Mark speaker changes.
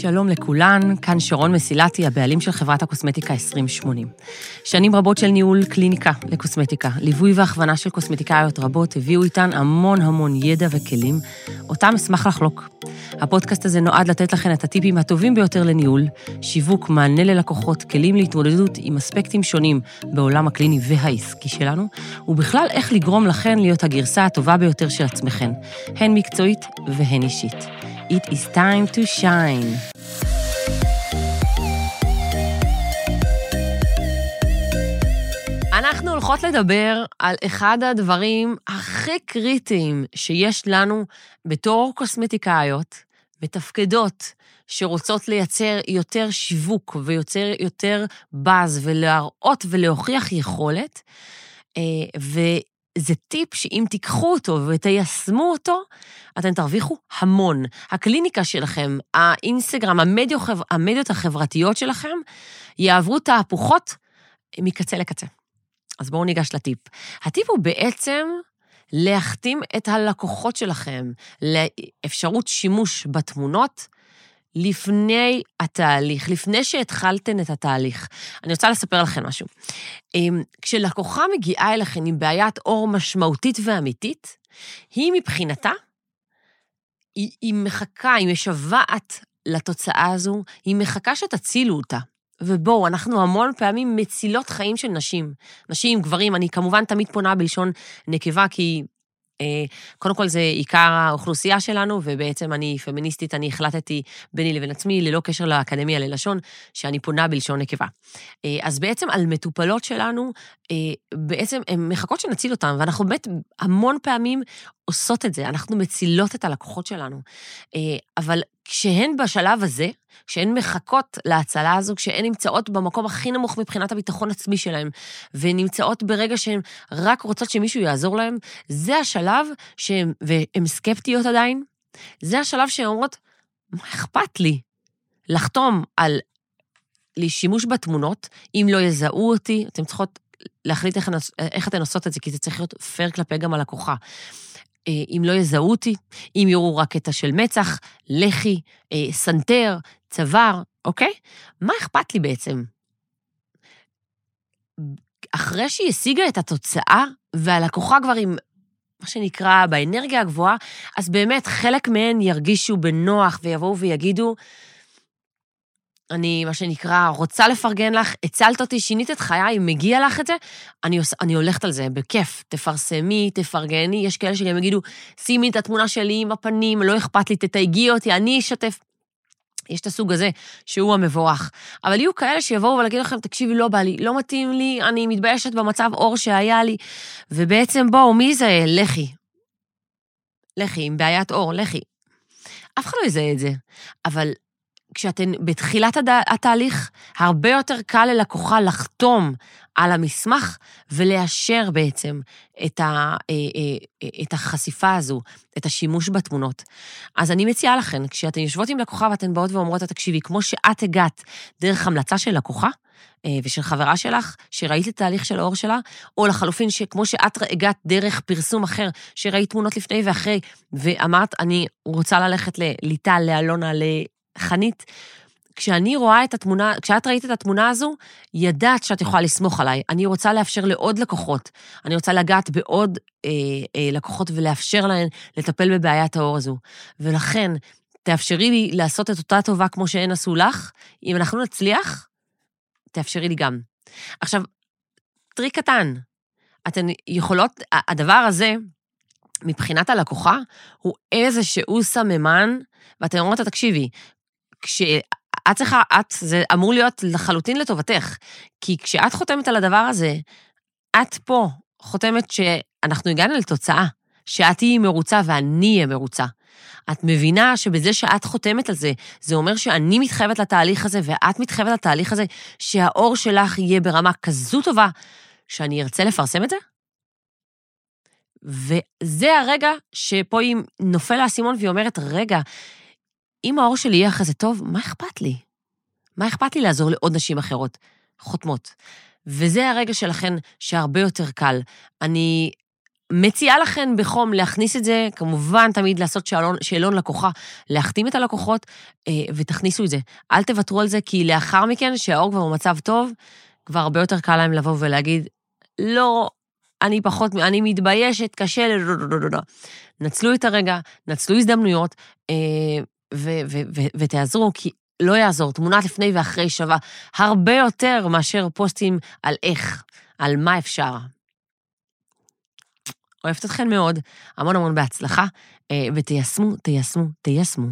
Speaker 1: שלום לכולן, כאן שרון מסילתי, הבעלים של חברת הקוסמטיקה 2080. שנים רבות של ניהול קליניקה לקוסמטיקה, ליווי והכוונה של קוסמטיקאיות רבות הביאו איתן המון המון ידע וכלים, אותם אשמח לחלוק. הפודקאסט הזה נועד לתת לכן את הטיפים הטובים ביותר לניהול, שיווק, מענה ללקוחות, כלים להתמודדות עם אספקטים שונים בעולם הקליני והעסקי שלנו, ובכלל איך לגרום לכן להיות הגרסה הטובה ביותר של עצמכן, הן מקצועית והן אישית. It is time to shine. אנחנו הולכות לדבר על אחד הדברים הכי קריטיים שיש לנו בתור קוסמטיקאיות, מתפקדות, שרוצות לייצר יותר שיווק ויוצר יותר באז ולהראות ולהוכיח יכולת. זה טיפ שאם תיקחו אותו ותיישמו אותו, אתם תרוויחו המון. הקליניקה שלכם, האינסטגרם, המדיות, המדיות החברתיות שלכם, יעברו תהפוכות מקצה לקצה. אז בואו ניגש לטיפ. הטיפ הוא בעצם להחתים את הלקוחות שלכם לאפשרות שימוש בתמונות, לפני התהליך, לפני שהתחלתן את התהליך. אני רוצה לספר לכם משהו. אמ, כשלקוחה מגיעה אליכם עם בעיית אור משמעותית ואמיתית, היא מבחינתה, היא, היא מחכה, היא משוועת לתוצאה הזו, היא מחכה שתצילו אותה. ובואו, אנחנו המון פעמים מצילות חיים של נשים. נשים, גברים, אני כמובן תמיד פונה בלשון נקבה, כי קודם כל זה עיקר האוכלוסייה שלנו, ובעצם אני פמיניסטית, אני החלטתי ביני לבין עצמי, ללא קשר לאקדמיה ללשון, שאני פונה בלשון נקבה. אה, אז בעצם על מטופלות שלנו, אה, בעצם הן מחכות שנציל אותן, ואנחנו באמת המון פעמים עושות את זה, אנחנו מצילות את הלקוחות שלנו. אבל כשהן בשלב הזה, כשהן מחכות להצלה הזו, כשהן נמצאות במקום הכי נמוך מבחינת הביטחון עצמי שלהן, ונמצאות ברגע שהן רק רוצות שמישהו יעזור להן, זה השלב שהן, והן סקפטיות עדיין, זה השלב שהן אומרות, מה אכפת לי? לחתום על שימוש בתמונות, אם לא יזהו אותי, אתן צריכות להחליט איך, איך אתן עושות את זה, כי זה צריך להיות פייר כלפי גם הלקוחה. אה, אם לא יזהו אותי, אם יראו רק קטע של מצח, לחי, אה, סנטר, צוואר, אוקיי? מה אכפת לי בעצם? אחרי שהיא השיגה את התוצאה, והלקוחה כבר עם מה שנקרא באנרגיה הגבוהה, אז באמת חלק מהן ירגישו בנוח ויבואו ויגידו, אני, מה שנקרא, רוצה לפרגן לך, הצלת אותי, שינית את חיי, מגיע לך את זה, אני, עוש, אני הולכת על זה, בכיף. תפרסמי, תפרגני, יש כאלה שגם יגידו, שימי את התמונה שלי עם הפנים, לא אכפת לי, תתייגי אותי, אני אשתף. יש את הסוג הזה, שהוא המבורך. אבל יהיו כאלה שיבואו ולהגיד לכם, תקשיבי, לא בא לי, לא מתאים לי, אני מתביישת במצב אור שהיה לי, ובעצם בואו, מי זה? לכי. לכי, עם בעיית אור, לכי. אף אחד לא יזהה את זה. אבל כשאתן בתחילת הד... התהליך, הרבה יותר קל ללקוחה לחתום על המסמך ולאשר בעצם את, ה... אה, אה, אה, את החשיפה הזו, את השימוש בתמונות. אז אני מציעה לכן, כשאתן יושבות עם לקוחה ואתן באות ואומרות, תקשיבי, כמו שאת הגעת דרך המלצה של לקוחה, ושל חברה שלך, שראית את התהליך של האור שלה, או לחלופין, שכמו שאת הגעת דרך פרסום אחר, שראית תמונות לפני ואחרי, ואמרת, אני רוצה ללכת לליטל, לאלונה, חנית, כשאני רואה את התמונה, כשאת ראית את התמונה הזו, ידעת שאת יכולה לסמוך עליי. אני רוצה לאפשר לעוד לקוחות, אני רוצה לגעת בעוד אה, אה, לקוחות ולאפשר להן לטפל בבעיית האור הזו. ולכן, תאפשרי לי לעשות את אותה טובה כמו שהן עשו לך. אם אנחנו נצליח, תאפשרי לי גם. עכשיו, טריק קטן, אתן יכולות, הדבר הזה, מבחינת הלקוחה, הוא איזשהו סממן, ואתן אומרות לה, תקשיבי, כשאת צריכה, את, זה אמור להיות לחלוטין לטובתך. כי כשאת חותמת על הדבר הזה, את פה חותמת שאנחנו הגענו לתוצאה, שאת תהיי מרוצה ואני אהיה מרוצה. את מבינה שבזה שאת חותמת על זה, זה אומר שאני מתחייבת לתהליך הזה ואת מתחייבת לתהליך הזה, שהאור שלך יהיה ברמה כזו טובה, שאני ארצה לפרסם את זה? וזה הרגע שפה היא נופל האסימון והיא אומרת, רגע, אם האור שלי יהיה אחרי זה טוב, מה אכפת לי? מה אכפת לי לעזור לעוד נשים אחרות? חותמות. וזה הרגע שלכן שהרבה יותר קל. אני מציעה לכן בחום להכניס את זה, כמובן תמיד לעשות שאלון, שאלון לקוחה, להחתים את הלקוחות אה, ותכניסו את זה. אל תוותרו על זה, כי לאחר מכן, שהאור כבר במצב טוב, כבר הרבה יותר קל להם לבוא ולהגיד, לא, אני פחות, אני מתביישת, קשה לי, נצלו את הרגע, נצלו הזדמנויות, אה, ו- ו- ו- ותעזרו, כי לא יעזור, תמונת לפני ואחרי שווה הרבה יותר מאשר פוסטים על איך, על מה אפשר. אוהבת אתכן מאוד, המון המון בהצלחה, ותיישמו, תיישמו, תיישמו.